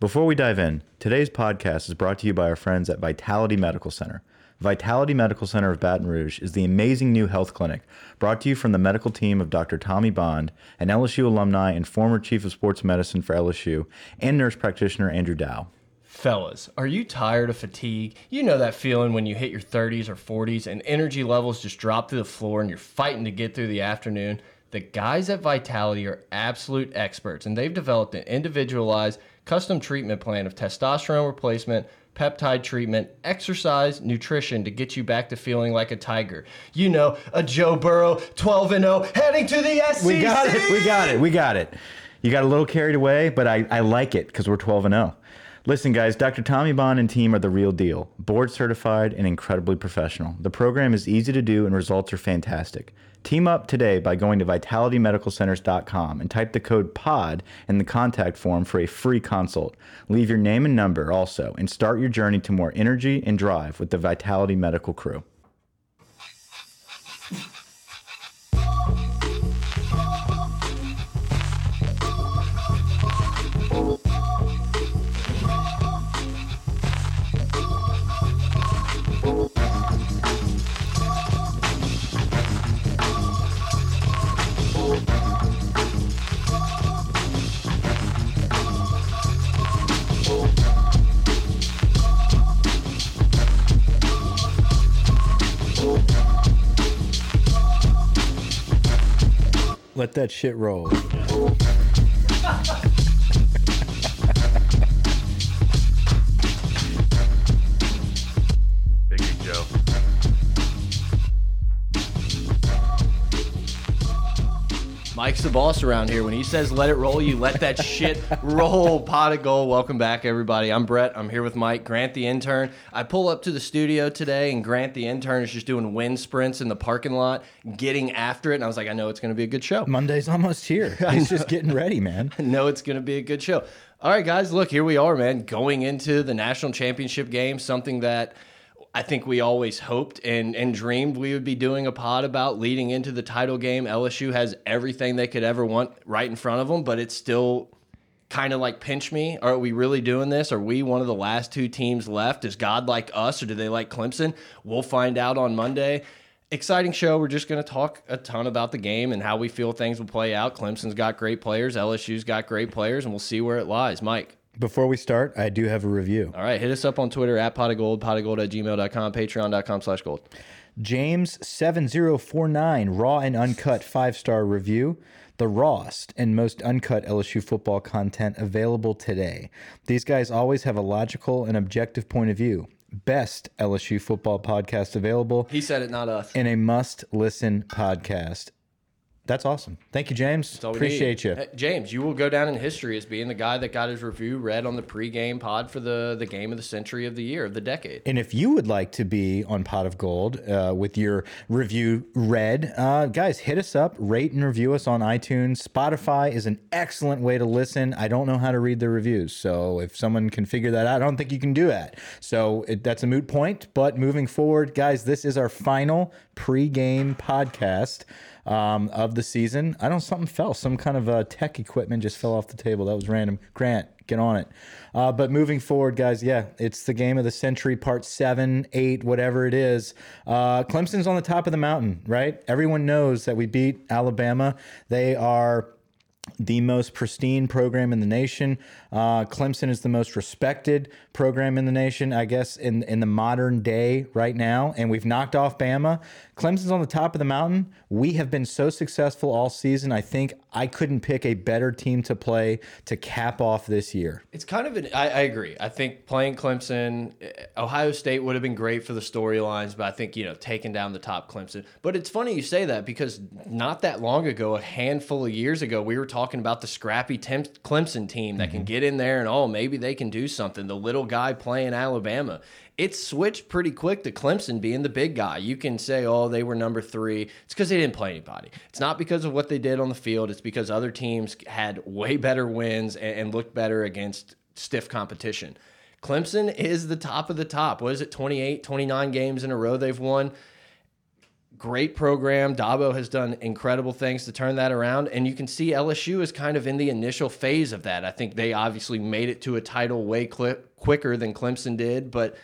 Before we dive in, today's podcast is brought to you by our friends at Vitality Medical Center. Vitality Medical Center of Baton Rouge is the amazing new health clinic brought to you from the medical team of Dr. Tommy Bond, an LSU alumni and former chief of sports medicine for LSU, and nurse practitioner Andrew Dow. Fellas, are you tired of fatigue? You know that feeling when you hit your 30s or 40s and energy levels just drop to the floor and you're fighting to get through the afternoon? The guys at Vitality are absolute experts and they've developed an individualized custom treatment plan of testosterone replacement, peptide treatment, exercise, nutrition to get you back to feeling like a tiger. You know, a Joe Burrow 12 and 0 heading to the SEC. We got it. We got it. We got it. You got a little carried away, but I, I like it because we're 12 and 0. Listen, guys, Dr. Tommy Bond and team are the real deal. Board certified and incredibly professional. The program is easy to do and results are fantastic. Team up today by going to vitalitymedicalcenters.com and type the code POD in the contact form for a free consult. Leave your name and number also and start your journey to more energy and drive with the Vitality Medical crew. That shit roll. The boss around here. When he says let it roll, you let that shit roll. Pot of gold. Welcome back, everybody. I'm Brett. I'm here with Mike. Grant, the intern. I pull up to the studio today, and Grant, the intern, is just doing wind sprints in the parking lot, getting after it. And I was like, I know it's going to be a good show. Monday's almost here. He's just getting ready, man. I know it's going to be a good show. All right, guys, look, here we are, man, going into the national championship game, something that I think we always hoped and, and dreamed we would be doing a pod about leading into the title game. LSU has everything they could ever want right in front of them, but it's still kind of like pinch me. Are we really doing this? Are we one of the last two teams left? Is God like us or do they like Clemson? We'll find out on Monday. Exciting show. We're just going to talk a ton about the game and how we feel things will play out. Clemson's got great players, LSU's got great players, and we'll see where it lies. Mike. Before we start, I do have a review. All right, hit us up on Twitter at pot of gold, pot of gold at gmail.com, patreon.com slash gold. James7049, raw and uncut five star review. The rawest and most uncut LSU football content available today. These guys always have a logical and objective point of view. Best LSU football podcast available He said it, not us. and a must listen podcast. That's awesome. Thank you, James. That's all we Appreciate need. you. Hey, James, you will go down in history as being the guy that got his review read on the pregame pod for the, the game of the century of the year, of the decade. And if you would like to be on Pot of Gold uh, with your review read, uh, guys, hit us up, rate and review us on iTunes. Spotify is an excellent way to listen. I don't know how to read the reviews, so if someone can figure that out, I don't think you can do that. So it, that's a moot point. But moving forward, guys, this is our final pre-game podcast um, of the season. I don't something fell, some kind of uh, tech equipment just fell off the table. That was random. Grant, get on it. Uh, but moving forward, guys, yeah, it's the game of the century, part seven, eight, whatever it is. Uh, Clemson's on the top of the mountain, right? Everyone knows that we beat Alabama. They are the most pristine program in the nation. Uh, Clemson is the most respected program in the nation, I guess, in in the modern day right now. And we've knocked off Bama. Clemson's on the top of the mountain. We have been so successful all season. I think I couldn't pick a better team to play to cap off this year. It's kind of an, I, I agree. I think playing Clemson, eh, Ohio State would have been great for the storylines, but I think, you know, taking down the top Clemson. But it's funny you say that because not that long ago, a handful of years ago, we were talking about the scrappy Clemson team that can get in there and, oh, maybe they can do something. The little guy playing Alabama. It's switched pretty quick to Clemson being the big guy. You can say, oh, they were number three. It's because they didn't play anybody. It's not because of what they did on the field. It's because other teams had way better wins and, and looked better against stiff competition. Clemson is the top of the top. What is it, 28, 29 games in a row they've won? Great program. Dabo has done incredible things to turn that around. And you can see LSU is kind of in the initial phase of that. I think they obviously made it to a title way quicker than Clemson did, but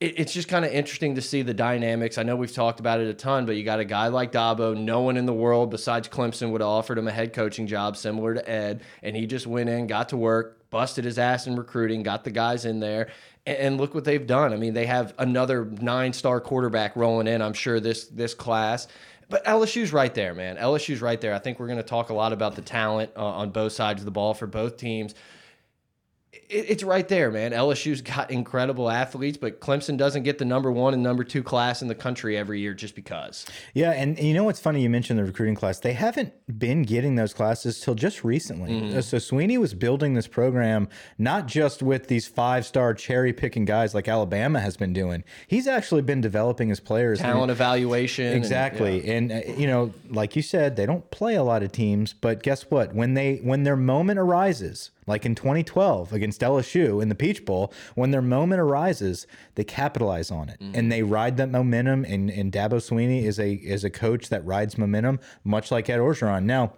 it, it's just kind of interesting to see the dynamics. I know we've talked about it a ton, but you got a guy like Dabo. No one in the world besides Clemson would have offered him a head coaching job similar to Ed, and he just went in, got to work, busted his ass in recruiting, got the guys in there, and, look what they've done. I mean, they have another nine-star quarterback rolling in. I'm sure this this class. But LSU's right there, man. LSU's right there. I think we're going to talk a lot about the talent uh, on both sides of the ball for both teams it's right there, man. LSU's got incredible athletes, but Clemson doesn't get the number one and number two class in the country every year just because. Yeah, and, and you know what's funny? You mentioned the recruiting class. They haven't been getting those classes till just recently. Mm. So Swinney was building this program not just with these five star cherry picking guys like Alabama has been doing. He's actually been developing his players. Talent evaluation. Exactly, and, yeah. and uh, you know, like you said, they don't play a lot of teams, but guess what? When they when their moment arises like in 2012 against LSU in the Peach Bowl, when their moment arises, they capitalize on it mm -hmm. and they ride that momentum. And, and Dabo Swinney is a is a coach that rides momentum, much like Ed Orgeron. Now,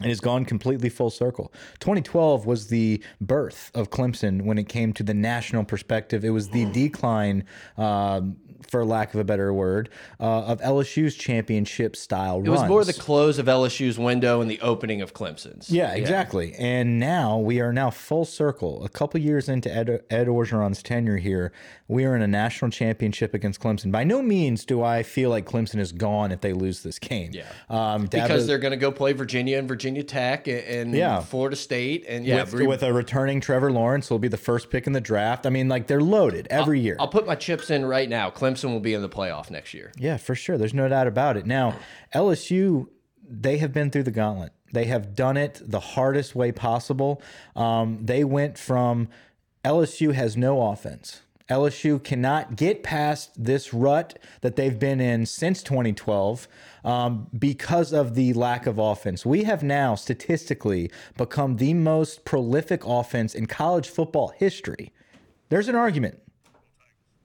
it has gone completely full circle. 2012 was the birth of Clemson when it came to the national perspective. It was the decline um, for lack of a better word, uh, of LSU's championship style It was more the close of LSU's window and the opening of Clemson's. Yeah, exactly. Yeah. And now we are now full circle. A couple years into Ed, Ed Orgeron's tenure here, we are in a national championship against Clemson. By no means do I feel like Clemson is gone if they lose this game. Yeah. Um, because they're going to go play Virginia and Virginia Tech and, yeah. Florida State. And yeah, with, with, a returning Trevor Lawrence, will be the first pick in the draft. I mean, like they're loaded every I'll, year. I'll put my chips in right now. Clemson will be in the playoff next year. Yeah, for sure. There's no doubt about it. Now, LSU, they have been through the gauntlet. They have done it the hardest way possible. Um, they went from LSU has no offense. LSU cannot get past this rut that they've been in since 2012 um, because of the lack of offense. We have now statistically become the most prolific offense in college football history. There's an argument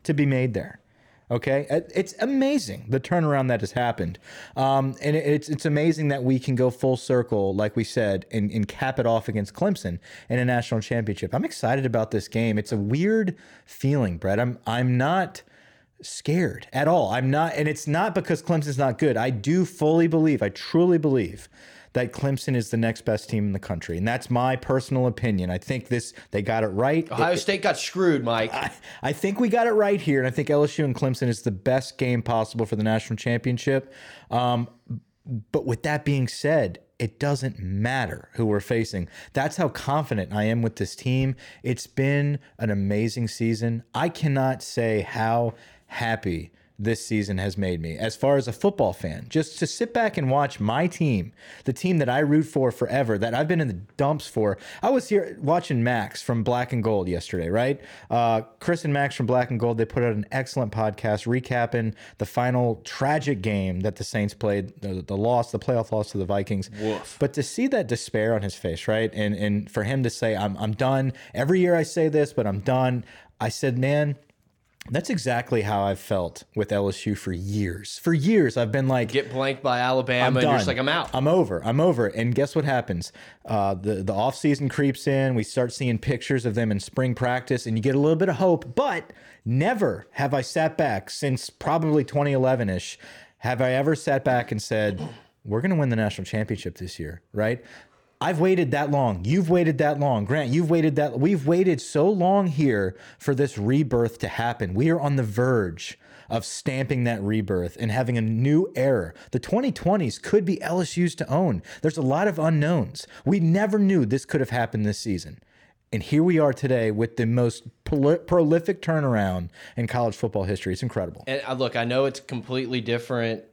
to be made there. Okay, it's amazing the turnaround that has happened, um, and it's it's amazing that we can go full circle, like we said, and, and cap it off against Clemson in a national championship. I'm excited about this game. It's a weird feeling, Brett. I'm I'm not scared at all. I'm not, and it's not because Clemson's not good. I do fully believe, I truly believe that Clemson is the next best team in the country, and that's my personal opinion. I think this they got it right. Ohio it, State got screwed, Mike. I, I, think we got it right here, and I think LSU and Clemson is the best game possible for the national championship. Um, but with that being said, it doesn't matter who we're facing. That's how confident I am with this team. It's been an amazing season. I cannot say how happy this season has made me as far as a football fan. Just to sit back and watch my team, the team that I root for forever, that I've been in the dumps for. I was here watching Max from Black and Gold yesterday, right? Uh, Chris and Max from Black and Gold, they put out an excellent podcast recapping the final tragic game that the Saints played, the, the loss, the playoff loss to the Vikings. Woof. But to see that despair on his face, right? And and for him to say, I'm, I'm done. Every year I say this, but I'm done. I said, man, that's exactly how I've felt with LSU for years. For years, I've been like, get blanked by Alabama, and you're just like, I'm out. I'm over. I'm over. And guess what happens? Uh, the the off season creeps in. We start seeing pictures of them in spring practice, and you get a little bit of hope. But never have I sat back since probably 2011 ish. Have I ever sat back and said, "We're going to win the national championship this year"? Right? I've waited that long. You've waited that long. Grant, you've waited that. We've waited so long here for this rebirth to happen. We are on the verge of stamping that rebirth and having a new era. The 2020s could be LSU's to own. There's a lot of unknowns. We never knew this could have happened this season. And here we are today with the most prolific turnaround in college football history. It's incredible. And uh, look, I know it's completely different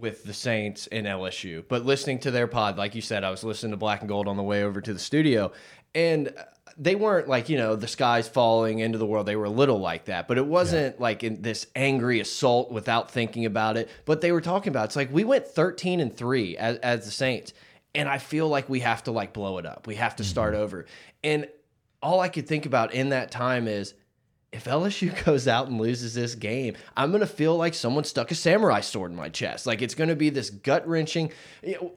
with the Saints and LSU. But listening to their pod, like you said, I was listening to Black and Gold on the way over to the studio, and they weren't like you know the sky's falling into the world. They were a little like that, but it wasn't yeah. like in this angry assault without thinking about it. But they were talking about it's like we went thirteen and three as, as the Saints, and I feel like we have to like blow it up. We have to start mm -hmm. over. And all I could think about in that time is if LSU goes out and loses this game, I'm going to feel like someone stuck a samurai sword in my chest. Like it's going to be this gut wrenching,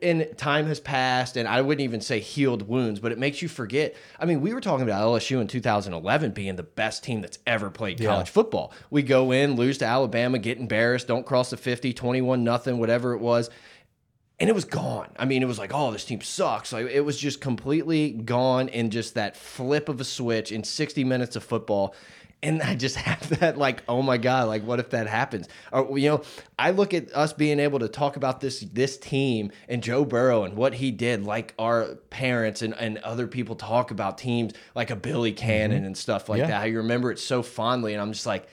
and time has passed, and I wouldn't even say healed wounds, but it makes you forget. I mean, we were talking about LSU in 2011 being the best team that's ever played college football. We go in, lose to Alabama, get embarrassed, don't cross the 50, 21 nothing, whatever it was and it was gone. I mean, it was like, oh, this team sucks. Like it was just completely gone in just that flip of a switch in 60 minutes of football and I just have that like, oh my god, like what if that happens? Or you know, I look at us being able to talk about this this team and Joe Burrow and what he did, like our parents and, and other people talk about teams like a Billy Cannon mm -hmm. and stuff like yeah. that. How you remember it so fondly, and I'm just like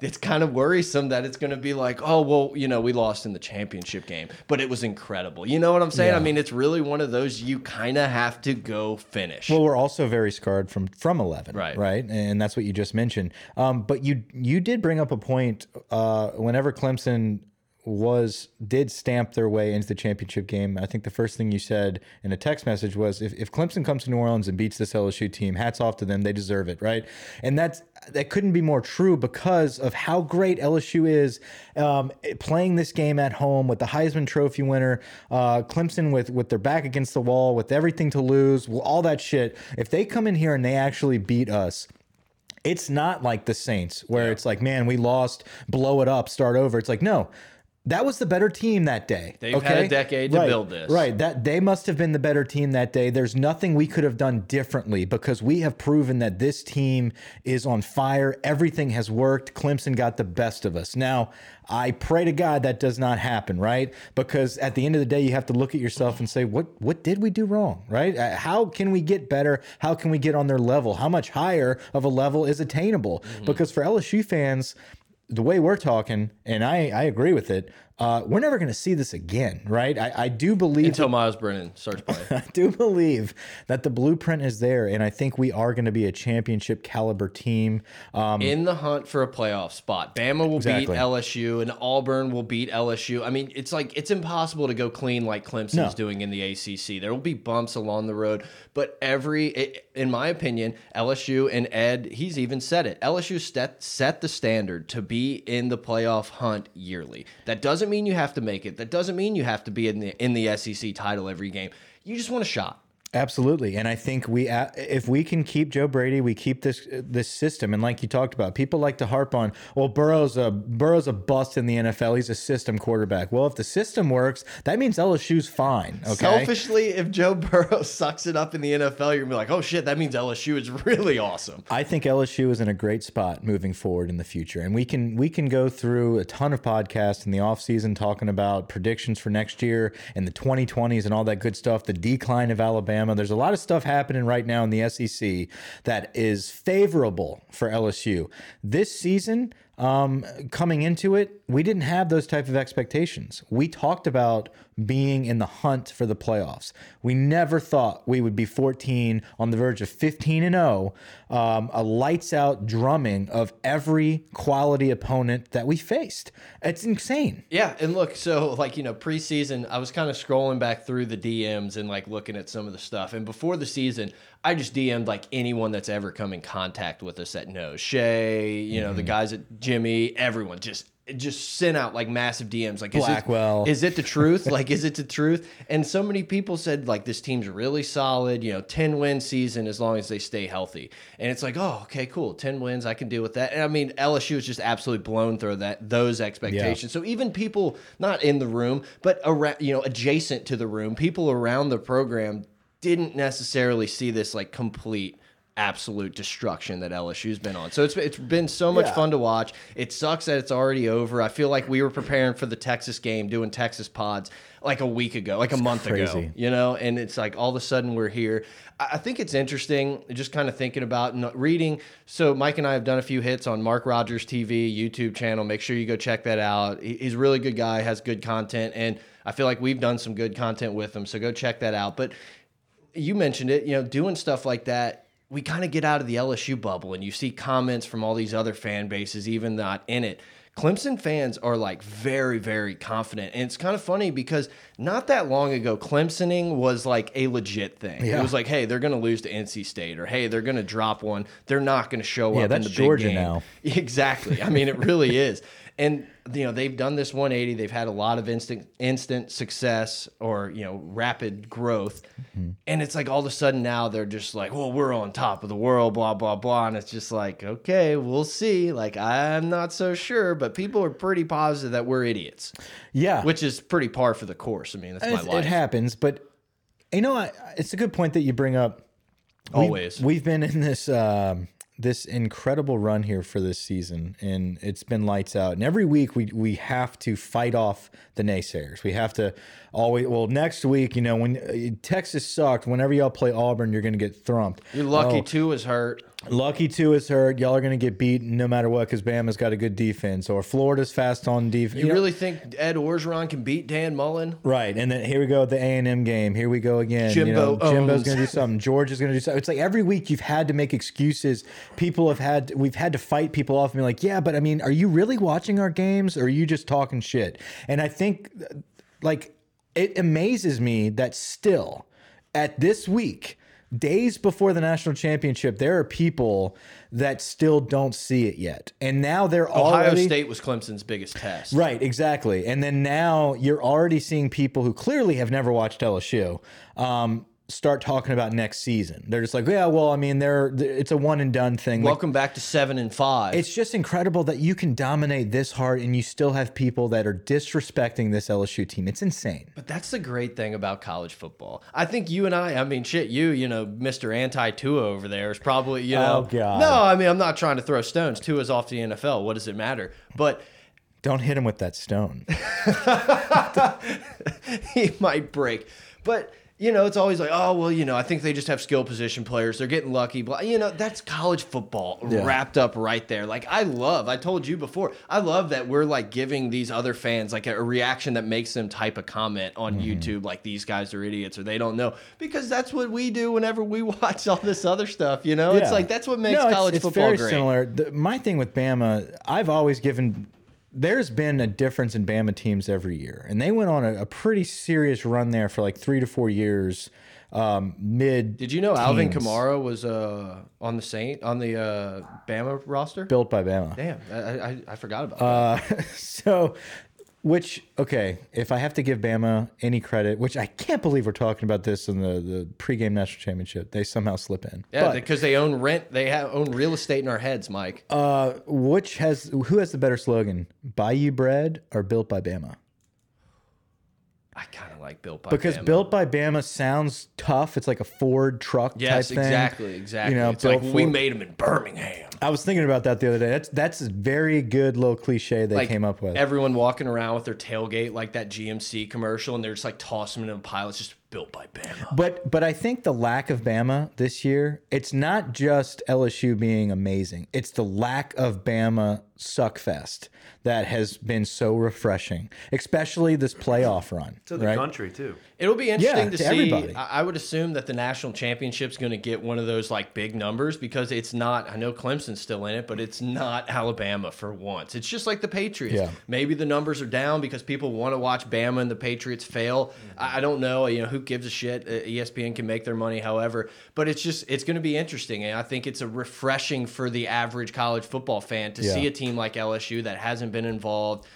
it's kind of worrisome that it's going to be like, oh, well, you know, we lost in the championship game, but it was incredible. You know what I'm saying? Yeah. I mean, it's really one of those you kind of have to go finish. Well, we're also very scarred from from 11, right? Right, and that's what you just mentioned. Um, but you you did bring up a point. Uh, whenever Clemson was did stamp their way into the championship game. I think the first thing you said in a text message was if, if Clemson comes to New Orleans and beats this LSU team, hats off to them. They deserve it, right? And that's that couldn't be more true because of how great LSU is um, playing this game at home with the Heisman Trophy winner, uh, Clemson with with their back against the wall, with everything to lose, all that shit. If they come in here and they actually beat us it's not like the Saints where yeah. it's like, man, we lost, blow it up, start over. It's like, no, that was the better team that day. They've okay? had a decade to right, build this. Right. That they must have been the better team that day. There's nothing we could have done differently because we have proven that this team is on fire. Everything has worked. Clemson got the best of us. Now, I pray to God that does not happen, right? Because at the end of the day, you have to look at yourself and say, what what did we do wrong, right? Uh, how can we get better? How can we get on their level? How much higher of a level is attainable? Mm -hmm. Because for LSU fans, the way we're talking, and I, I agree with it, uh, we're never going to see this again, right? I, I do believe until Myles Brennan starts playing. I do believe that the blueprint is there, and I think we are going to be a championship caliber team um, in the hunt for a playoff spot. Bama will exactly. beat LSU, and Auburn will beat LSU. I mean, it's like it's impossible to go clean like Clemson's no. doing in the ACC. There will be bumps along the road, but every, in my opinion, LSU and Ed, he's even said it. LSU set set the standard to be in the playoff hunt yearly. That doesn't mean you have to make it. That doesn't mean you have to be in the in the SEC title every game. You just want a shot. Absolutely, and I think we uh, if we can keep Joe Brady, we keep this this system. And like you talked about, people like to harp on, well, Burrow's a Burrow's a bust in the NFL. He's a system quarterback. Well, if the system works, that means LSU's fine. Okay. Selfishly, if Joe Burrow sucks it up in the NFL, you're gonna be like, oh shit, that means LSU is really awesome. I think LSU is in a great spot moving forward in the future, and we can we can go through a ton of podcasts in the off season talking about predictions for next year and the 2020s and all that good stuff. The decline of Alabama Alabama. There's a lot of stuff happening right now in the SEC that is favorable for LSU. This season, um, coming into it, we didn't have those type of expectations. We talked about being in the hunt for the playoffs. We never thought we would be 14 on the verge of 15 and 0, um, a lights out drumming of every quality opponent that we faced. It's insane. Yeah, and look, so like you know, preseason, I was kind of scrolling back through the DMs and like looking at some of the stuff, and before the season, I just DM'd like anyone that's ever come in contact with us that knows Shay, you know, mm -hmm. the mm-hmm. guys at Jimmy, everyone just just sent out like massive DMs like Blackwell. Is it, is it the truth? like is it the truth? And so many people said like this team's really solid, you know, 10 win season as long as they stay healthy. And it's like, "Oh, okay, cool. 10 wins, I can deal with that." And I mean, LSU is just absolutely blown through that those expectations. Yeah. So even people not in the room, but around, you know, adjacent to the room, people around the program didn't necessarily see this like complete absolute destruction that LSU's been on. So it's it's been so much yeah. fun to watch. It sucks that it's already over. I feel like we were preparing for the Texas game, doing Texas pods like a week ago, like it's a month crazy. ago, you know, and it's like all of a sudden we're here. I think it's interesting just kind of thinking about and reading. So Mike and I have done a few hits on Mark Rogers TV YouTube channel. Make sure you go check that out. He's a really good guy, has good content, and I feel like we've done some good content with him. So go check that out. But you mentioned it, you know, doing stuff like that, we kind of get out of the LSU bubble and you see comments from all these other fan bases, even not in it, Clemson fans are like very, very confident. And it's kind of funny because not that long ago, Clemsoning was like a legit thing. Yeah. It was like, hey, they're going to lose to NC State, or hey, they're going to drop one. They're not going to show Yeah, up that's in the Georgia big game. now. Exactly. I mean, it really is. And you know they've done this 180. They've had a lot of instant instant success or you know rapid growth, Mm-hmm. and it's like all of a sudden now they're just like, well, we're on top of the world, blah blah blah, and it's just like, okay, we'll see. Like I'm not so sure, but people are pretty positive that we're idiots, Yeah, which is pretty par for the course. I mean, that's my life. it happens, but you know, I, it's a good point that you bring up. We've- Always. we've been in this um, this incredible run here for this season, and it's been lights out. And every week we we have to fight off the naysayers. We have to always. Well, next week, you know, when uh, Texas sucked, whenever y'all play Auburn, you're going to get thrumped. You're lucky Oh, Tua is hurt. Lucky Tua is hurt. Y'all are going to get beat no matter what because Bama's got a good defense, or Florida's fast on defense. You really think Ed Orgeron can beat Dan Mullen? Right, and then here we go with the A and M game. Here we go again. you know, Jimbo's going to do something. George is going to do something. It's like every week you've had to make excuses. People have had we've had to fight people off and be like, yeah, but I mean, are you really watching our games or are you just talking shit? And I think, like, it amazes me that still at this week. Days before the national championship, there are people that still don't see it yet, and now they're Ohio already State was Clemson's biggest test. Right, exactly. And then now you're already seeing people who clearly have never watched LSU um, start talking about next season. They're just like, yeah, well, I mean, they're it's a one and done thing. Like, Welcome back to seven and five. it's just incredible that you can dominate this hard and you still have people that are disrespecting this LSU team. It's insane. But that's the great thing about college football. I think you and I, I mean, shit, you, you know, Mr. Anti Tua over there is probably, you oh, know. Oh, God. No, I mean, I'm not trying to throw stones. Tua's off the NFL. What does it matter? But Don't hit him with that stone. he might break. But, you know, it's always like, oh, well, you know, I think they just have skill position players. They're getting lucky. But, you know, that's college football Yeah. wrapped up right there. Like, I love, I told you before, I love that we're like giving these other fans like a, a reaction that makes them type a comment on Mm-hmm. YouTube, like these guys are idiots or they don't know. Because that's what we do whenever we watch all this other stuff, you know? It's like, that's what makes No, it's- college it's, football very great. similar. The, my thing with Bama, I've always given. There's been a difference in Bama teams every year, and they went on a, a pretty serious run there for like three to four years. Um, mid. Did you know Alvin. Kamara was uh, on the Saint, on the uh, Bama roster? built by Bama. Damn, I, I, I forgot about that. Uh, so, which okay, if I have to give Bama any credit, which I can't believe we're talking about this in the the pregame national championship, they somehow slip in. Yeah, because they own rent. They have own real estate in our heads, Mike. uh, which has who has the better slogan, "Bayou Bread" or "Built by Bama"? I kind of like Built by Bama. Because Bama. "Built by Bama" sounds tough. It's like a Ford truck Yes, type thing. exactly, exactly. You know, it's like built we made them in Birmingham. I was thinking about that the other day. That's that's a very good little cliche they Like came up with. everyone walking around with their tailgate like that GMC commercial, and they're just like tossing them in a pile. It's just built by Bama. But but I think the lack of Bama this year, it's not just LSU being amazing. It's the lack of Bama suckfest that has been so refreshing, especially this playoff run. To the right? country too. It'll be interesting Yeah, to, to see. everybody. I I would assume that the national championship's going to get one of those like big numbers because it's not. I know Clemson's still in it, but it's not Alabama for once. It's just like the Patriots. Yeah. Maybe the numbers are down because people want to watch Bama and the Patriots fail. I, I don't know. You know who gives a shit? Uh, ESPN can make their money however, but it's just it's going to be interesting, and I think it's a refreshing for the average college football fan to Yeah. see a team like LSU that hasn't been involved.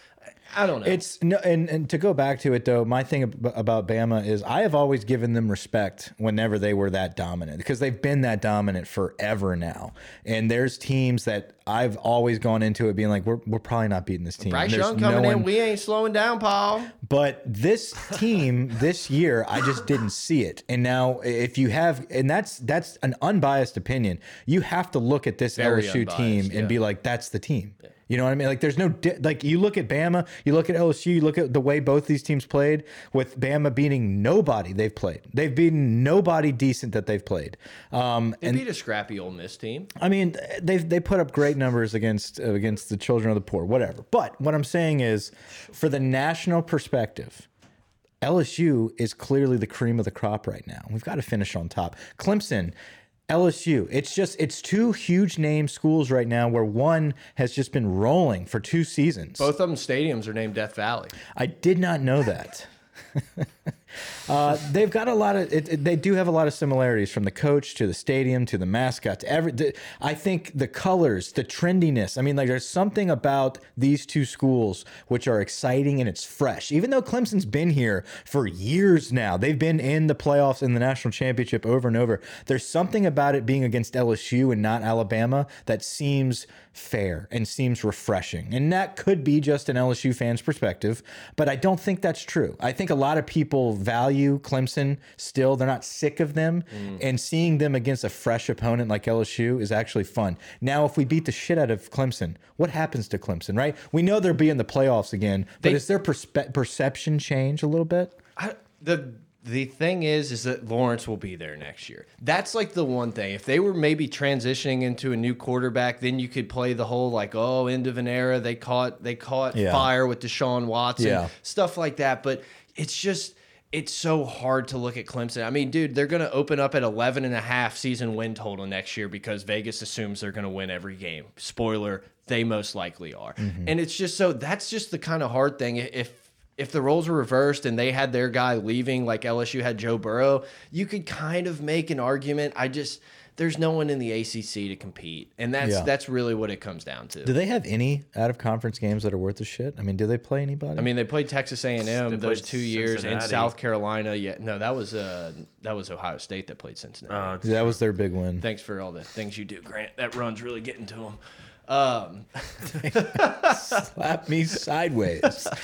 I don't know. It's no, and, and to go back to it though, my thing ab- about Bama is I have always given them respect whenever they were that dominant because they've been that dominant forever now. And there's teams that I've always gone into it being like, we're, we're probably not beating this team. Bryce there's Young coming no in. We ain't slowing down, Paul. But this team this year, I just didn't see it. And now, if you have, and that's that's an unbiased opinion, you have to look at this Very LSU team yeah. and be like, that's the team. You know what I mean? Like, there's no di- like you look at Bama, you look at LSU, you look at the way both these teams played. With Bama beating nobody they've played, they've beaten nobody decent that they've played. Um, They and beat a scrappy Ole Miss team. I mean, they they put up great numbers against uh, against the children of the poor, whatever. But what I'm saying is, for the national perspective, LSU is clearly the cream of the crop right now. We've got to finish on top. Clemson, LSU. It's just it's two huge name schools right now where one has just been rolling for two seasons. Both of them stadiums are named Death Valley. I did not know that. uh, they've got a lot of. It, it- they do have a lot of similarities from the coach to the stadium to the mascot every. The, I think the colors, the trendiness. I mean, like there's something about these two schools which are exciting and it's fresh. Even though Clemson's been here for years now, they've been in the playoffs in the national championship over and over. There's something about it being against LSU and not Alabama that seems fair and seems refreshing. And that could be just an LSU fan's perspective, but I don't think that's true. I think a lot of people value Clemson still. They're not sick of them. Mm. And seeing them against a fresh opponent like LSU is actually fun. Now, if we beat the shit out of Clemson, what happens to Clemson, right? We know they'll be in the playoffs again, but They- is their perception change a little bit? I, the the thing is, is that Lawrence will be there next year. That's like the one thing. If they were maybe transitioning into a new quarterback, then you could play the whole like, oh, end of an era. They caught they caught Yeah. fire with Deshaun Watson, Yeah. stuff like that. But it's just it's so hard to look at Clemson. I mean, dude, they're going to open up at 11 and a half season win total next year because Vegas assumes they're going to win every game. Spoiler, they most likely are. Mm-hmm. And it's just so that's just the kind of hard thing if if the roles were reversed and they had their guy leaving like LSU had Joe Burrow, you could kind of make an argument. I just there's no one in the ACC to compete, and that's Yeah. that's really what it comes down to. Do they have any out of conference games that are worth a shit? I mean, do they play anybody? I mean, they played Texas A&M those played two years, in South Carolina. Yeah, no, that was uh that was Ohio State that played Cincinnati. Uh, that was their big win. Thanks for all the things you do, Grant. That run's really getting to them. Um, Slap me sideways.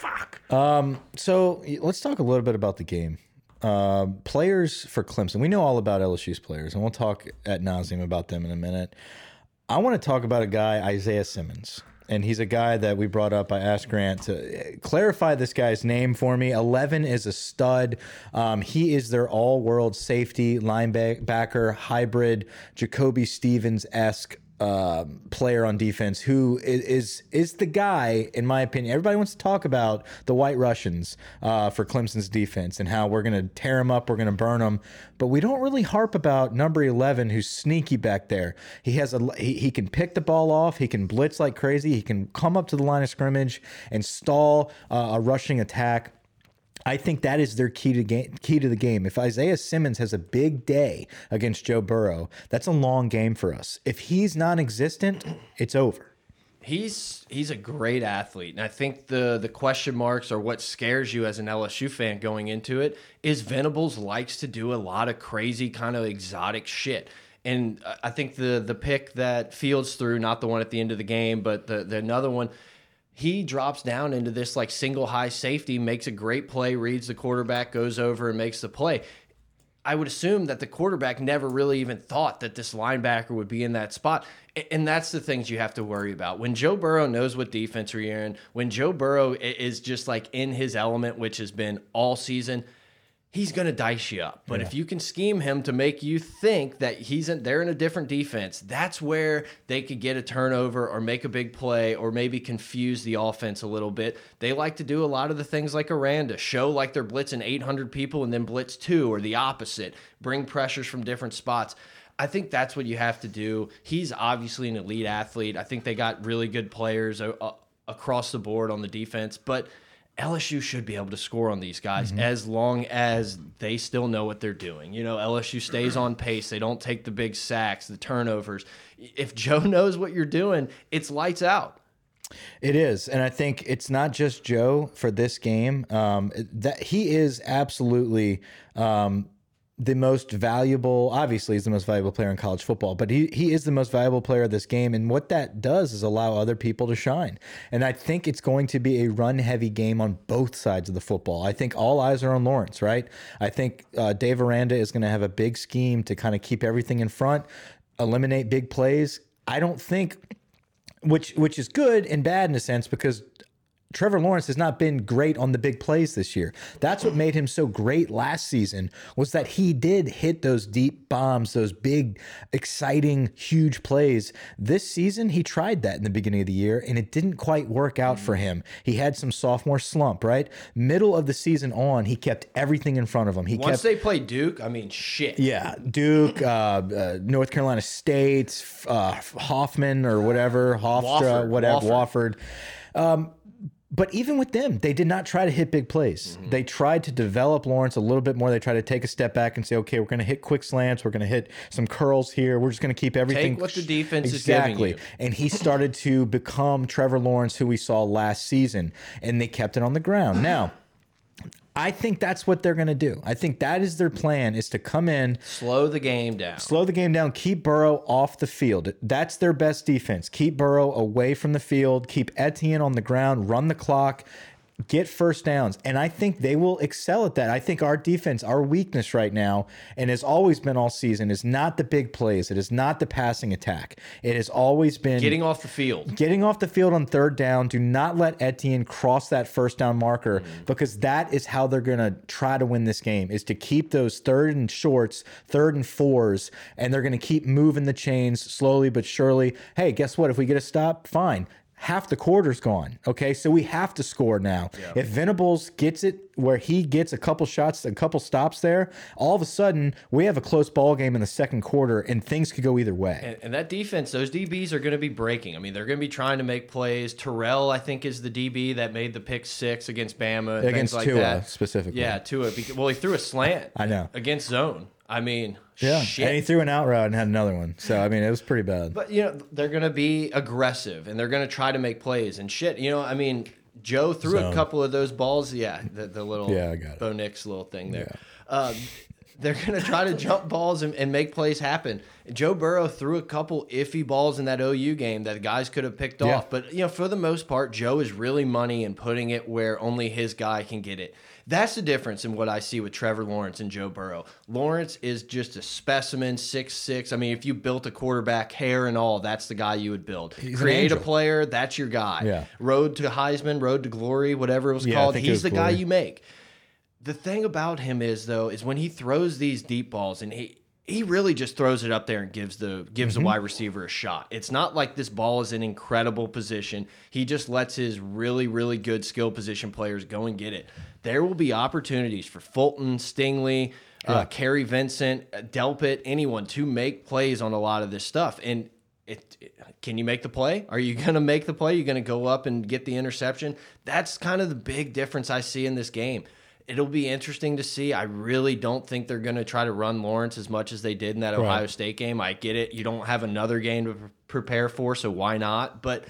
Fuck. Um, so let's talk a little bit about the game. Um, players for Clemson. We know all about LSU's players, and we'll talk at nauseum about them in a minute. I want to talk about a guy, Isaiah Simmons. And he's a guy that we brought up. I asked Grant to uh, clarify this guy's name for me. 11 is a stud. Um, he is their all world safety, linebacker, hybrid, Jacoby Stevens esque um, player on defense who is, is is the guy, in my opinion. Everybody wants to talk about the White Russians uh, for Clemson's defense and how we're going to tear them up, we're going to burn them, but we don't really harp about number eleven, who's sneaky back there. He has a he, he can pick the ball off, he can blitz like crazy, he can come up to the line of scrimmage and stall uh, a rushing attack. I think that is their key to game, key to the game. If Isaiah Simmons has a big day against Joe Burrow, that's a long game for us. If he's non-existent, it's over. he's he's a great athlete, and I think the the question marks are what scares you as an LSU fan going into it is Venables likes to do a lot of crazy kind of exotic shit. And I- think the the pick that Fields threw, not the one at the end of the game, but the, the another one, he drops down into this like single high safety, makes a great play, reads the quarterback, goes over and makes the play. I would assume that the quarterback never really even thought that this linebacker would be in that spot. And that's the things you have to worry about. When Joe Burrow knows what defense you're in, when Joe Burrow is just like in his element, which has been all season, he's going to dice you up. But if you can scheme him to make you think that he's in, they're in a different defense, that's where they could get a turnover or make a big play or maybe confuse the offense a little bit. They like to do a lot of the things like Aranda, show like they're blitzing 800 people and then blitz two or the opposite, bring pressures from different spots. I think that's what you have to do. He's obviously an elite athlete. I think they got really good players across the board on the defense, but LSU should be able to score on these guys as long as they still know what they're doing. You know, LSU stays on pace. They don't take the big sacks, the turnovers. If Joe knows what you're doing, it's lights out. It is, and I think it's not just Joe for this game. Um, that he is absolutely um, the most valuable. Obviously, he's the most valuable player in college football, but he he is the most valuable player of this game. And what that does is allow other people to shine. And I think it's going to be a run heavy game on both sides of the football. I think all eyes are on Lawrence, right? I think uh, Dave Aranda is going to have a big scheme to kind of keep everything in front, eliminate big plays. I don't think which which is good and bad in a sense because Trevor Lawrence has not been great on the big plays this year. That's what made him so great last season was that he did hit those deep bombs, those big, exciting, huge plays. This season, he tried that in the beginning of the year and it didn't quite work out for him. He had some sophomore slump, right? Middle of the season on, he kept everything in front of him. He Once kept they played Duke, I mean, shit. yeah, Duke, uh, uh, North Carolina State, uh, Hoffman or whatever, Hofstra, Wofford, whatever, Wofford. Wofford. Um, but even with them, they did not try to hit big plays. Mm-hmm. They tried to develop Lawrence a little bit more. They tried to take a step back and say, okay, we're going to hit quick slants. We're going to hit some curls here. We're just going to keep everything. what the defense is giving exactly. And he started to become Trevor Lawrence, who we saw last season, and they kept it on the ground. Now, I think that's what they're going to do. I think that is their plan: is to come in, Slow the game down. slow the game down, keep Burrow off the field. That's their best defense. Keep Burrow away from the field, keep Etienne on the ground, run the clock, get first downs. And I think they will excel at that. I think our defense, our weakness right now, and has always been all season, is not the big plays. It is not the passing attack. It has always been Getting off the field. Getting off the field on third down, do not let Etienne cross that first down marker mm-hmm. because that is how they're going to try to win this game is to keep those third and shorts, third and fours, and they're going to keep moving the chains slowly but surely. Hey, guess what? If we get a stop, fine. Half the quarter's gone. Okay, so we have to score now. If Venables gets it where he gets a couple shots, a couple stops there, all of a sudden we have a close ball game in the second quarter, and things could go either way. And, and that defense, those DBs are going to be breaking. I mean, they're going to be trying to make plays. Terrell, I think, is the DB that made the pick six against Bama. Against like Tua, that. specifically. Yeah, Tua. Because, well, he threw a slant. I know. Against zone. I mean, Yeah, shit. and he threw an out route and had another one. So I mean, it was pretty bad. But you know they're going to be aggressive and they're going to try to make plays and shit. You know, I mean, Joe threw a couple of those balls. Yeah, the, the little Yeah, I got it. Bo Nix little thing there. Um, they're going to try to jump balls and, and make plays happen. Joe Burrow threw a couple iffy balls in that OU game that guys could have picked Yeah. off. But you know, for the most part, Joe is really money and putting it where only his guy can get it. That's the difference in what I see with Trevor Lawrence and Joe Burrow. Lawrence is just a specimen, six six. I mean, if you built a quarterback, hair and all, that's the guy you would build. an Create a player, that's your guy. Yeah. Road to Heisman, road to glory, whatever it was Yeah, called. He's was the guy you make. The thing about him is though, is when he throws these deep balls and he he really just throws it up there and gives the gives Mm-hmm. the wide receiver a shot. It's not like this ball is in incredible position. He just lets his really really good skill position players go and get it. There will be opportunities for Fulton, Stingley, uh, Kary Vincent, uh, Delpit, anyone to make plays on a lot of this stuff. And it, it- can you make the play? Are you going to make the play? You're going to go up and get the interception. That's kind of the big difference I see in this game. It'll be interesting to see. I really don't think they're going to try to run Lawrence as much as they did in that Ohio State game. I get it. You don't have another game to pre- prepare for, so why not? But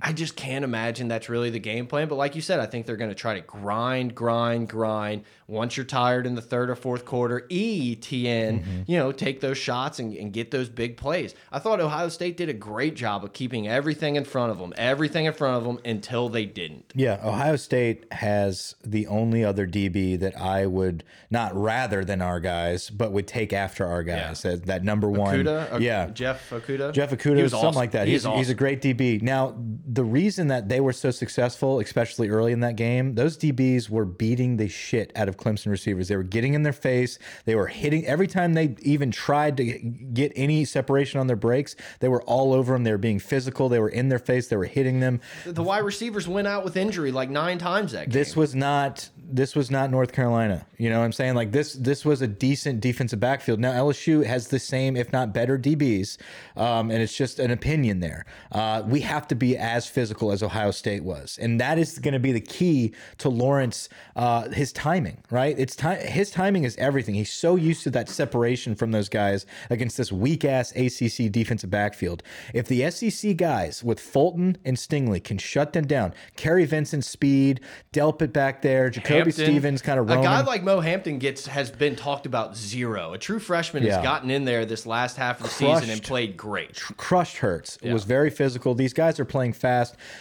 I just can't imagine that's really the game plan. But like you said, I think they're going to try to grind, grind, grind. Once you're tired in the third or fourth quarter, Etienne, Mm-hmm. you know, take those shots and, and get those big plays. I thought Ohio State did a great job of keeping everything in front of them, everything in front of them until they didn't. Yeah, Ohio State has the only other DB that I would not rather than our guys, but would take after our guys. That, that number one. Okudah, yeah. Jeff Okudah, Jeff Okudah, was something awesome. like that. He He's, is he's a great DB. Now, the reason that they were so successful, especially early in that game, those DBs were beating the shit out of Clemson receivers. They were getting in their face. They were hitting every time they even tried to get any separation on their breaks. They were all over them. They were being physical. They were in their face. They were hitting them. the wide receivers went out with injury like nine times that game. This was not this was not North Carolina. You know what I'm saying? Like this this was a decent defensive backfield. Now LSU has the same, if not better, DBs, um, and it's just an opinion there. Uh, we have to be as physical as Ohio State was, and that is going to be the key to Lawrence. Uh, his timing, right? It's time. His timing is everything. He's so used to that separation from those guys against this weak ass ACC defensive backfield. If the SEC guys with Fulton and Stingley can shut them down, Kary Vincent's speed, Delpit back there, Jacoby Hampton, Stevens kind of a guy like Mo Hampton gets has been talked about zero. A true freshman Yeah. has gotten in there this last half of the season and played great. crushed Hurts. It was very physical. These guys are playing fast.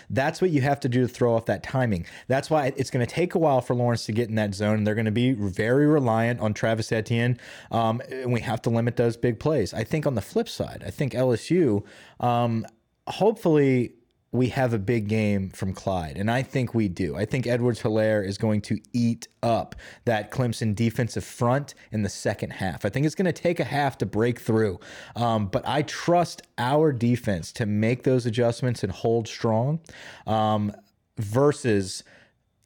That's what you have to do to throw off that timing. That's why it's going to take a while for Lawrence to get in that zone. And they're going to be very reliant on Travis Etienne, um, and we have to limit those big plays. I think on the flip side, I think LSU, um, hopefully. We have a big game from Clyde, and I think we do. I think Edwards Helaire is going to eat up that Clemson defensive front in the second half. I think it's going to take a half to break through, um, but I trust our defense to make those adjustments and hold strong um, versus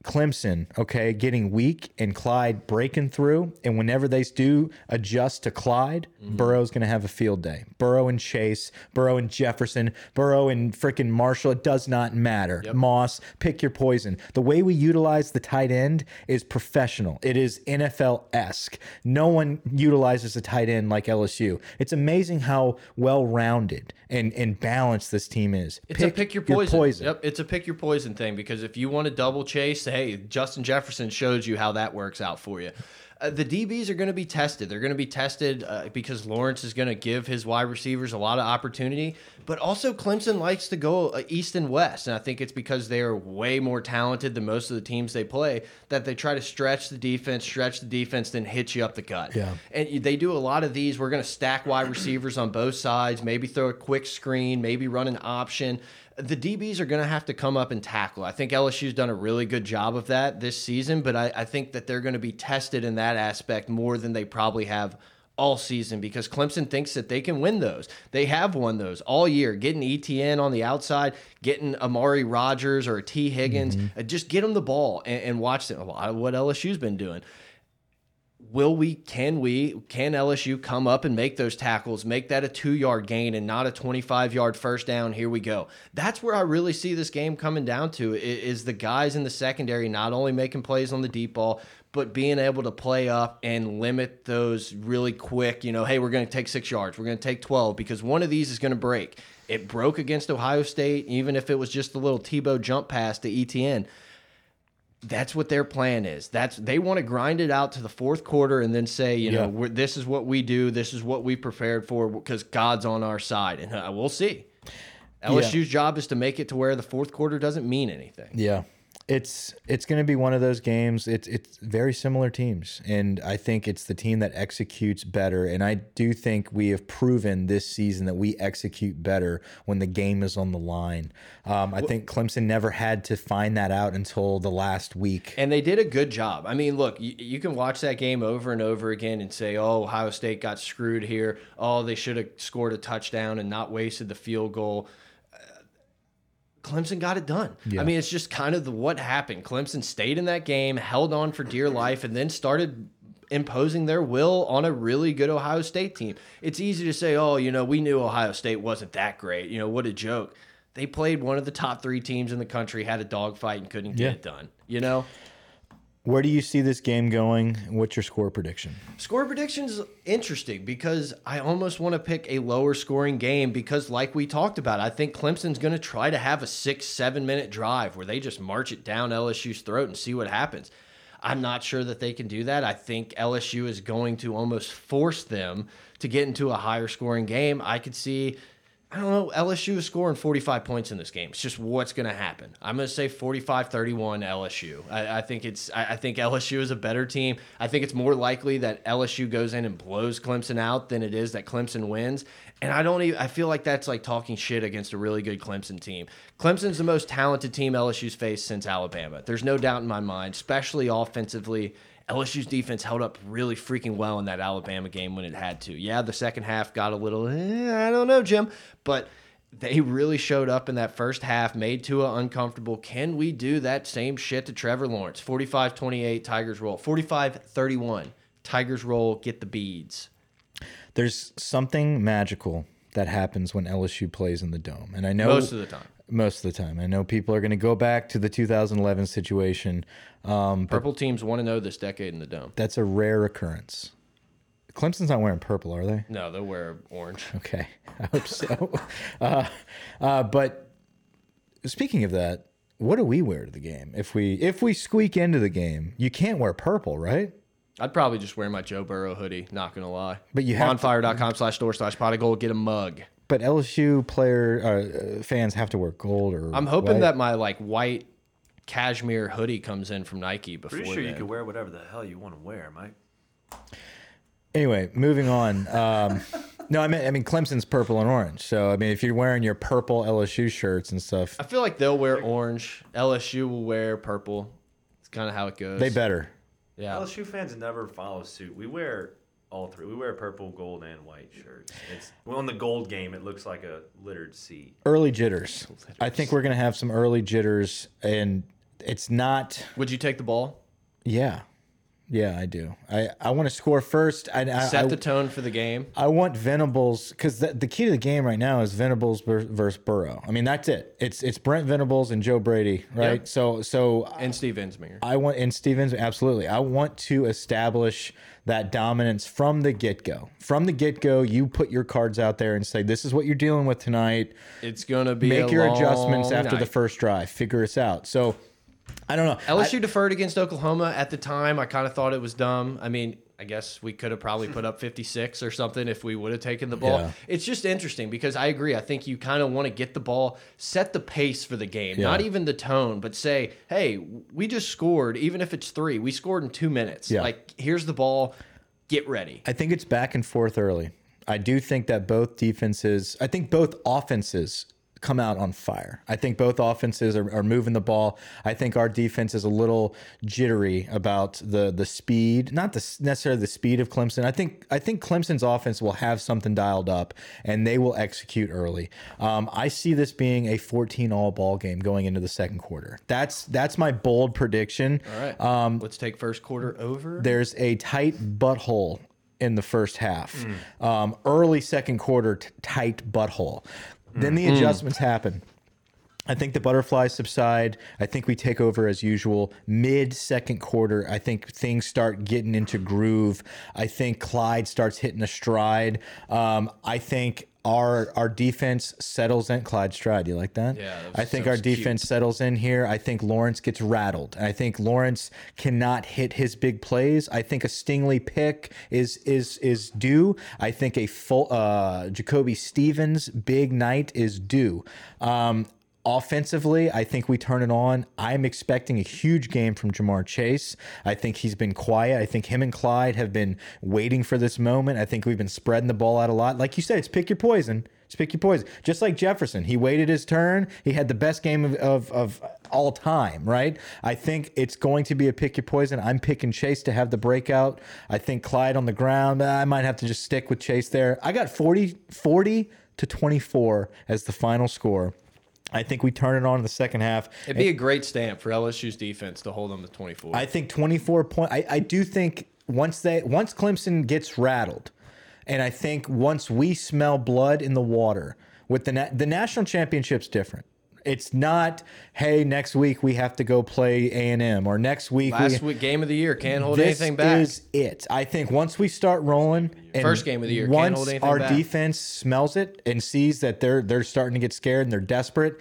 Clemson, okay, getting weak and Clyde breaking through. And whenever they do adjust to Clyde, mm -hmm. Burrow's going to have a field day. Burrow and Chase, Burrow and Jefferson, Burrow and freaking Marshall. It does not matter. Yep. Moss, pick your poison. The way we utilize the tight end is professional, it is NFL esque. No one utilizes a tight end like LSU. It's amazing how well rounded and, and balanced this team is. It's pick a pick your poison. your poison. Yep, it's a pick your poison thing because if you want to double chase, hey, Justin Jefferson shows you how that works out for you. Uh, the DBs are going to be tested. They're going to be tested uh, because Lawrence is going to give his wide receivers a lot of opportunity. But also, Clemson likes to go uh, east and west. And I think it's because they are way more talented than most of the teams they play that they try to stretch the defense, stretch the defense, then hit you up the gut. Yeah. And they do a lot of these. We're going to stack wide receivers on both sides, maybe throw a quick screen, maybe run an option the DBs are going to have to come up and tackle. I think LSU's done a really good job of that this season, but I, I think that they're going to be tested in that aspect more than they probably have all season because Clemson thinks that they can win those. They have won those all year, getting Etienne on the outside, getting Amari Rodgers or Tee Higgins, mm -hmm. just get them the ball and, and watch them. A lot of what LSU's been doing will we can we can LSU come up and make those tackles make that a 2 yard gain and not a 25 yard first down? Here we go. That's where I really see this game coming down to is the guys in the secondary not only making plays on the deep ball but being able to play up and limit those really quick you know hey we're going to take 6 yards we're going to take 12 because one of these is going to break. It broke against Ohio State even if it was just a little Tebow jump pass to Etienne that's what their plan is. That's they want to grind it out to the fourth quarter and then say, you yeah. know, this is what we do. This is what we prepared for because God's on our side, and uh, we'll see. LSU's yeah. job is to make it to where the fourth quarter doesn't mean anything. Yeah, it's it's going to be one of those games. It's it's very similar teams, and I think it's the team that executes better. And I do think we have proven this season that we execute better when the game is on the line. Um, I think Clemson never had to find that out until the last week, and they did a good job. I mean, look, you, you can watch that game over and over again and say, "Oh, Ohio State got screwed here. Oh, they should have scored a touchdown and not wasted the field goal." Clemson got it done. Yeah. I mean, it's just kind of the what happened. Clemson stayed in that game, held on for dear life, and then started imposing their will on a really good Ohio State team. It's easy to say, oh, you know, we knew Ohio State wasn't that great. You know, what a joke. They played one of the top three teams in the country, had a dogfight, and couldn't get yeah. it done. You know? Where do you see this game going? What's your score prediction? Score prediction is interesting because I almost want to pick a lower scoring game because, like we talked about, I think Clemson's going to try to have a six, seven minute drive where they just march it down LSU's throat and see what happens. I'm not sure that they can do that. I think LSU is going to almost force them to get into a higher scoring game. I could see I don't know. LSU is scoring 45 points in this game. It's just what's going to happen. I'm going to say 45 31 LSU. I, I think it's. I, I, think LSU is a better team. I think it's more likely that LSU goes in and blows Clemson out than it is that Clemson wins. And I don't even. I feel like that's like talking shit against a really good Clemson team. Clemson's the most talented team LSU's faced since Alabama. There's no doubt in my mind, especially offensively. LSU's defense held up really freaking well in that Alabama game when it had to. Yeah, the second half got a little, eh, I don't know, Jim, but they really showed up in that first half, made Tua uncomfortable. Can we do that same shit to Trevor Lawrence? 45 28, Tigers roll. 45 31, Tigers roll, get the beads. There's something magical that happens when LSU plays in the dome. And I know most of the time most of the time. I know people are going to go back to the 2011 situation. Um, purple teams want to know this decade in the dome. That's a rare occurrence. Clemson's not wearing purple, are they? No, they'll wear orange. Okay, I hope so. uh, uh, but speaking of that, what do we wear to the game if we if we squeak into the game? You can't wear purple, right? I'd probably just wear my Joe Burrow hoodie. Not gonna lie. But you have bonfire.com slash store slash pot of gold. Get a mug. But LSU player uh, fans have to wear gold or. I'm hoping white. that my like white cashmere hoodie comes in from Nike before. Pretty sure then. you can wear whatever the hell you want to wear, Mike. Anyway, moving on. Um, No, I mean, I mean Clemson's purple and orange. So I mean, if you're wearing your purple LSU shirts and stuff, I feel like they'll wear orange. LSU will wear purple. It's kind of how it goes. they better. Yeah. LSU fans never follow suit. We wear all three. We wear purple, gold, and white shirts. It's well, in the gold game, it looks like a littered sea. Early jitters. I think we're gonna have some early jitters, and it's not. Would you take the ball? Yeah, yeah, I do. I I want to score first. I I, Set the tone for the game. I want Venables because the, the key to the game right now is Venables versus Burrow. I mean, that's it. It's it's Brent Venables and Joe Brady, right? Yep. So so And Steve Ensminger. I want and Steve Stevens absolutely. I want to establish that dominance from the get go. From the get go, you put your cards out there and say, "This is what you're dealing with tonight." It's gonna be Make your adjustments after the first drive. Figure us out. So, I don't know. LSU deferred against Oklahoma at the time. I kind of thought it was dumb. I mean, I guess we could have probably put up 56 or something if we would have taken the ball. Yeah. It's just interesting because I agree. I think you kind of want to get the ball, set the pace for the game, not even the tone, but say, hey, we just scored, even if it's three, we scored in two minutes. Yeah. Like, here's the ball, get ready. I think it's back and forth early. I do think that both defenses, I think both offenses come out on fire. I think both offenses are, are moving the ball. I think our defense is a little jittery about the the speed, not the necessarily the speed of Clemson. I think I think Clemson's offense will have something dialed up and they will execute early. Um, I see this being a 14 all ball game going into the second quarter. That's that's my bold prediction. All right. Um, Let's take first quarter over. There's a tight butthole in the first half. Um, early second quarter, tight butthole. Then the adjustments happen. I think the butterflies subside. I think we take over as usual. Mid second quarter, I think things start getting into groove. I think Clyde starts hitting a stride. Um, I think our our defense settles in. Clyde stride, you like that? Yeah, that was- I think our was cute. defense settles in here. I think Lawrence gets rattled. I think Lawrence cannot hit his big plays. I think a Stingley pick is is is due. I think a full uh, Jacoby Stevens big night is due. Um, offensively, I think we turn it on. I'm expecting a huge game from Ja'Marr Chase. I think he's been quiet. I think him and Clyde have been waiting for this moment. I think we've been spreading the ball out a lot. Like you said, it's pick your poison. It's pick your poison. Just like Jefferson, he waited his turn. He had the best game of, of, of all time, right? I think it's going to be a pick your poison. I'm picking Chase to have the breakout. I think Clyde on the ground. I might have to just stick with Chase there. I got 40, 40 to 24 as the final score. I think we turn it on in the second half. It'd be a great stamp for LSU's defense to hold them to 24. I think 24 point. I, I do think once they once Clemson gets rattled, and I think once we smell blood in the water with the na the national championship's different. It's not hey next week we have to go play A and M or next week Last we, week, game of the year, can't hold anything back. This is it. I think once we start rolling, and First game of the year, can't once hold anything our back. defense smells it and sees that they're they're starting to get scared and they're desperate,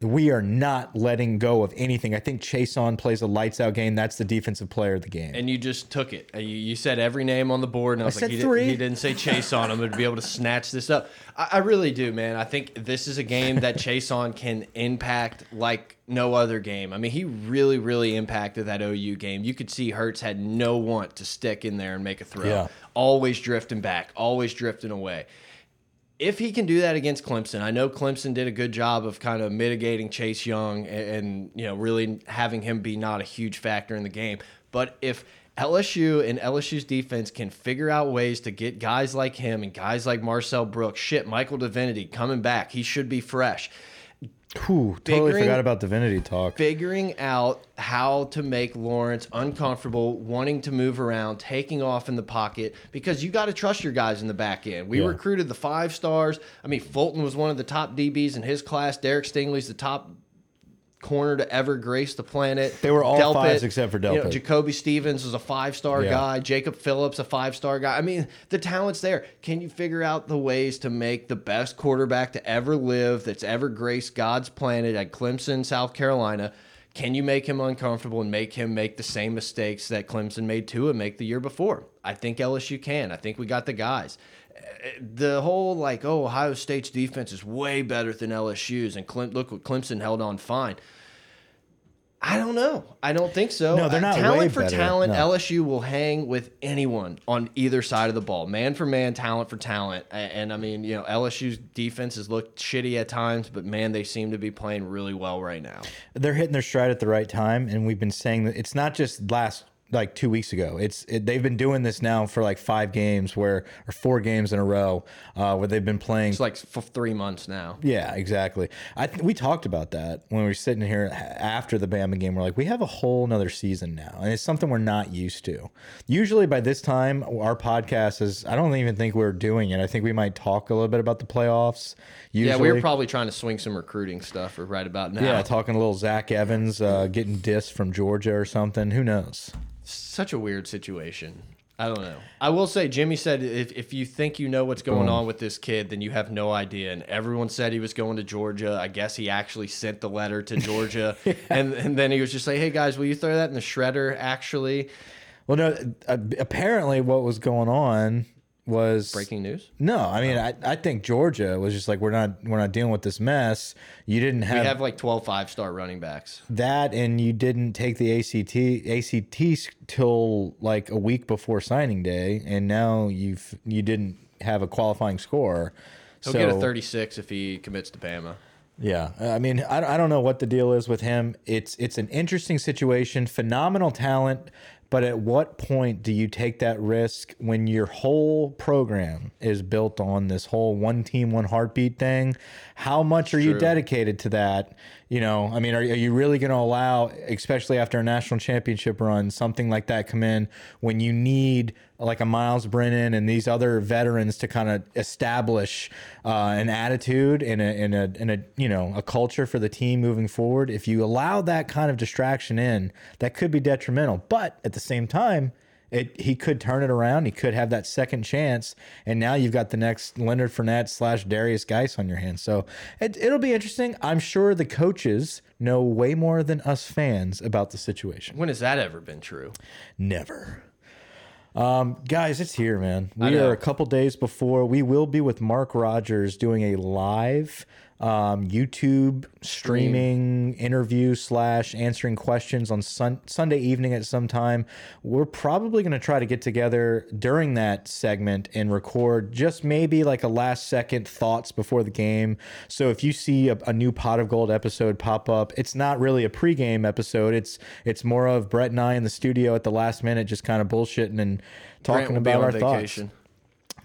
we are not letting go of anything. I think Chaisson plays a lights out game. That's the defensive player of the game. and you just took it. You, you said every name on the board, and I was said like, he, three. Did, he didn't say Chaisson I'm going to be able to snatch this up. I, I really do, man. I think this is a game that Chaisson can impact like no other game. I mean, he really, really impacted that OU game. You could see Hurts had no want to stick in there and make a throw. Yeah. Always drifting back, always drifting away if he can do that against Clemson, I know Clemson did a good job of kind of mitigating Chase Young and, and, you know really having him be not a huge factor in the game. But if LSU and LSU's defense can figure out ways to get guys like him and guys like Marcel Brooks, shit, Michael Divinity coming back, he should be fresh. Whew, totally Figuring- forgot about divinity talk. Figuring out how to make Lawrence uncomfortable, wanting to move around, taking off in the pocket, because you got to trust your guys in the back end. We Yeah. recruited the five stars. I mean, Fulton was one of the top DBs in his class. Derek Stingley's the top corner to ever grace the planet. They were all Delpit, fives except for you know, Jacoby Stevens was a five star Yeah. guy. Jacob Phillips, a five star guy. I mean, the talent's there. Can you figure out the ways to make the best quarterback to ever live, that's ever graced God's planet at Clemson, South Carolina? Can you make him uncomfortable and make him make the same mistakes that Clemson made Tua make the year before? I think LSU can. I think we got the guys. The whole like, oh, Ohio State's defense is way better than LSU's, and Clem look what Clemson held on fine I don't know. I don't think so. No, they're not talent way for better. talent. No. LSU will hang with anyone on either side of the ball, man for man, talent for talent. A- And, I mean, you know, LSU's defense has looked shitty at times, but man, they seem to be playing really well right now. they're hitting their stride at the right time and we've been saying that it's not just last like two weeks ago it's it, they've been doing this now for like five games where or four games in a row uh, where they've been playing It's like for three months now. yeah exactly i th we talked about that when we were sitting here after the bama game we're like we have a whole nother season now and it's something we're not used to usually by this time our podcast is i don't even think we're doing it i think we might talk a little bit about the playoffs usually. Yeah, we were probably trying to swing some recruiting stuff right about now. yeah, talking a little Zach Evans uh, getting dissed from Georgia or something. Who knows? Such a weird situation. I don't know. I will say, Jimmy said if, if you think you know what's going on with this kid, then you have no idea. And everyone said he was going to Georgia. I guess he actually sent the letter to Georgia. and, and then he was just like, hey, guys, will you throw that in the shredder, actually? Well, no. Uh, apparently, what was going on was Breaking news. No, I mean, I, I think Georgia was just like we're not we're not dealing with this mess. You didn't We have, have like 12 five star running backs. that, and you didn't take the ACT ACT till like a week before signing day, and now you've you didn't have a qualifying score. He'll so, get a 36 if he commits to Bama. Yeah, I mean, I, I don't know what the deal is with him. It's it's an interesting situation, phenomenal talent, but at what point do you take that risk when your whole program is built on this whole one team, one heartbeat thing? How much are you dedicated to that? You know, I mean, are, are you really going to allow, especially after a national championship run, something like that come in when you need like a Myles Brennan and these other veterans to kind of establish uh, an attitude and a, a and a you know a culture for the team moving forward? If you allow that kind of distraction in, that could be detrimental. But at the same time. It, he could turn it around. He could have that second chance, and now you've got the next Leonard Fournette slash Derrius Guice on your hands. So it, it'll be interesting. I'm sure the coaches know way more than us fans about the situation. When has that ever been true? Never. Um, guys, it's here, man. We are a couple days before. We will be with Mark Rogers doing a live um, YouTube streaming interview slash answering questions on sun Sunday evening at some time. We're probably going to try to get together during that segment and record just maybe like a last second thoughts before the game. So if you see a, a new Pot of Gold episode pop up, it's not really a pregame episode. It's it's more of Brett and I in the studio at the last minute, just kind of bullshitting and talking about our vacation. thoughts.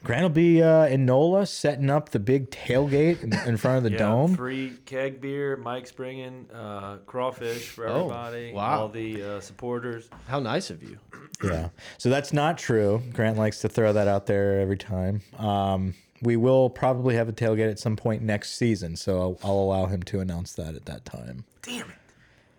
Grant will be uh, in NOLA setting up the big tailgate in, in front of the Yeah, dome. free keg beer. Mike's bringing uh, crawfish for Oh, everybody. wow. All the uh, supporters. How nice of you. Yeah. So that's not true. Grant likes to throw that out there every time. Um, we will probably have a tailgate at some point next season, so I'll, I'll allow him to announce that at that time.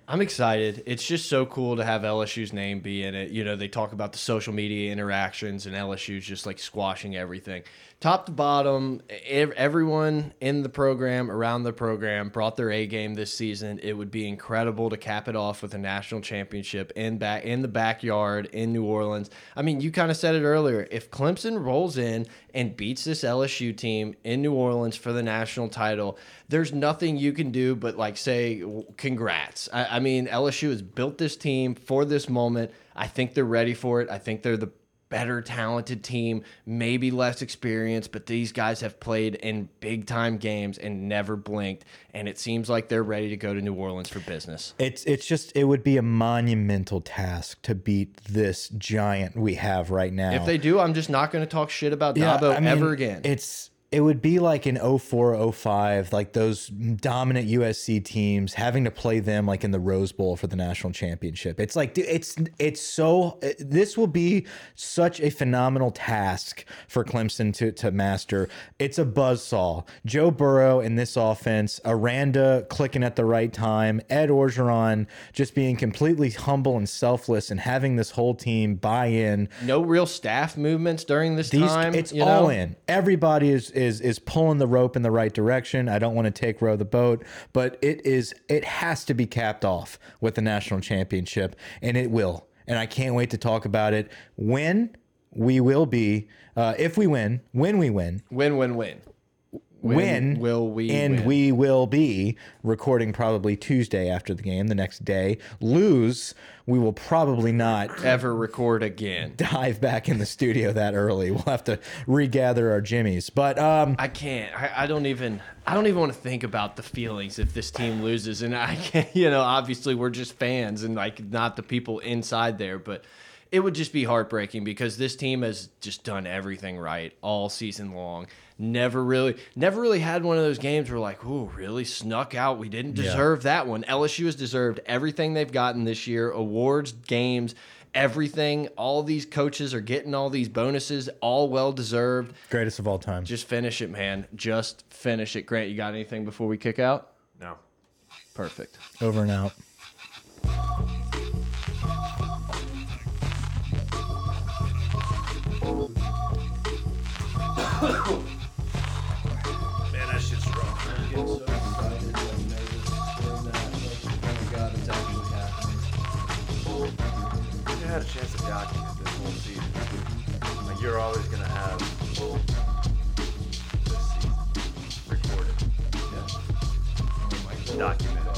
I'm excited. It's just so cool to have LSU's name be in it. You know, they talk about the social media interactions, and LSU's just like squashing everything. Top to bottom, everyone in the program, around the program, brought their A game this season. It would be incredible to cap it off with a national championship in back in the backyard in New Orleans. I mean, you kind of said it earlier. If Clemson rolls in and beats this LSU team in New Orleans for the national title, there's nothing you can do but like say congrats. I, I mean, LSU has built this team for this moment. I think they're ready for it. I think they're the better talented team, maybe less experienced, but these guys have played in big time games and never blinked. And it seems like they're ready to go to New Orleans for business. It's it's just it would be a monumental task to beat this giant we have right now. If they do, I'm just not going to talk shit about Yeah, Dabo I mean, ever again. It's it would be like in 04, 05, like those dominant USC teams having to play them like in the Rose Bowl for the national championship. It's like it's it's so this will be such a phenomenal task for Clemson to to master. It's a buzzsaw. Joe Burrow in this offense, Aranda clicking at the right time, Ed Orgeron just being completely humble and selfless and having this whole team buy in no real staff movements during this these time. it's all know? in everybody is is is pulling the rope in the right direction. I don't want to take row the boat but it is it has to be capped off with the national championship and it will. And i can't wait to talk about it. When we will be uh, if we win when we win. Win, win, win. When win, will we And win? we will be recording probably Tuesday after the game, the next day. Lose, we will probably not Ever record again? dive back in the studio that early. We'll have to regather our jimmies. But um, I can't. I, I don't even. I don't even want to think about the feelings if this team loses. And I can't. You know, obviously we're just fans and like not the people inside there, but it would just be heartbreaking because this team has just done everything right all season long. Never really, never really had one of those games where like, ooh, really snuck out. We didn't deserve that one. LSU has deserved everything they've gotten this year: awards, games. Everything, all these coaches are getting all these bonuses, all well deserved. greatest of all time. Just finish it, man. Just finish it. Grant, you got anything before we kick out? No. Perfect. Over and out. Man, that shit's rough. You had a chance to document this whole season. Like you're always gonna have this season recorded. Yeah. Document.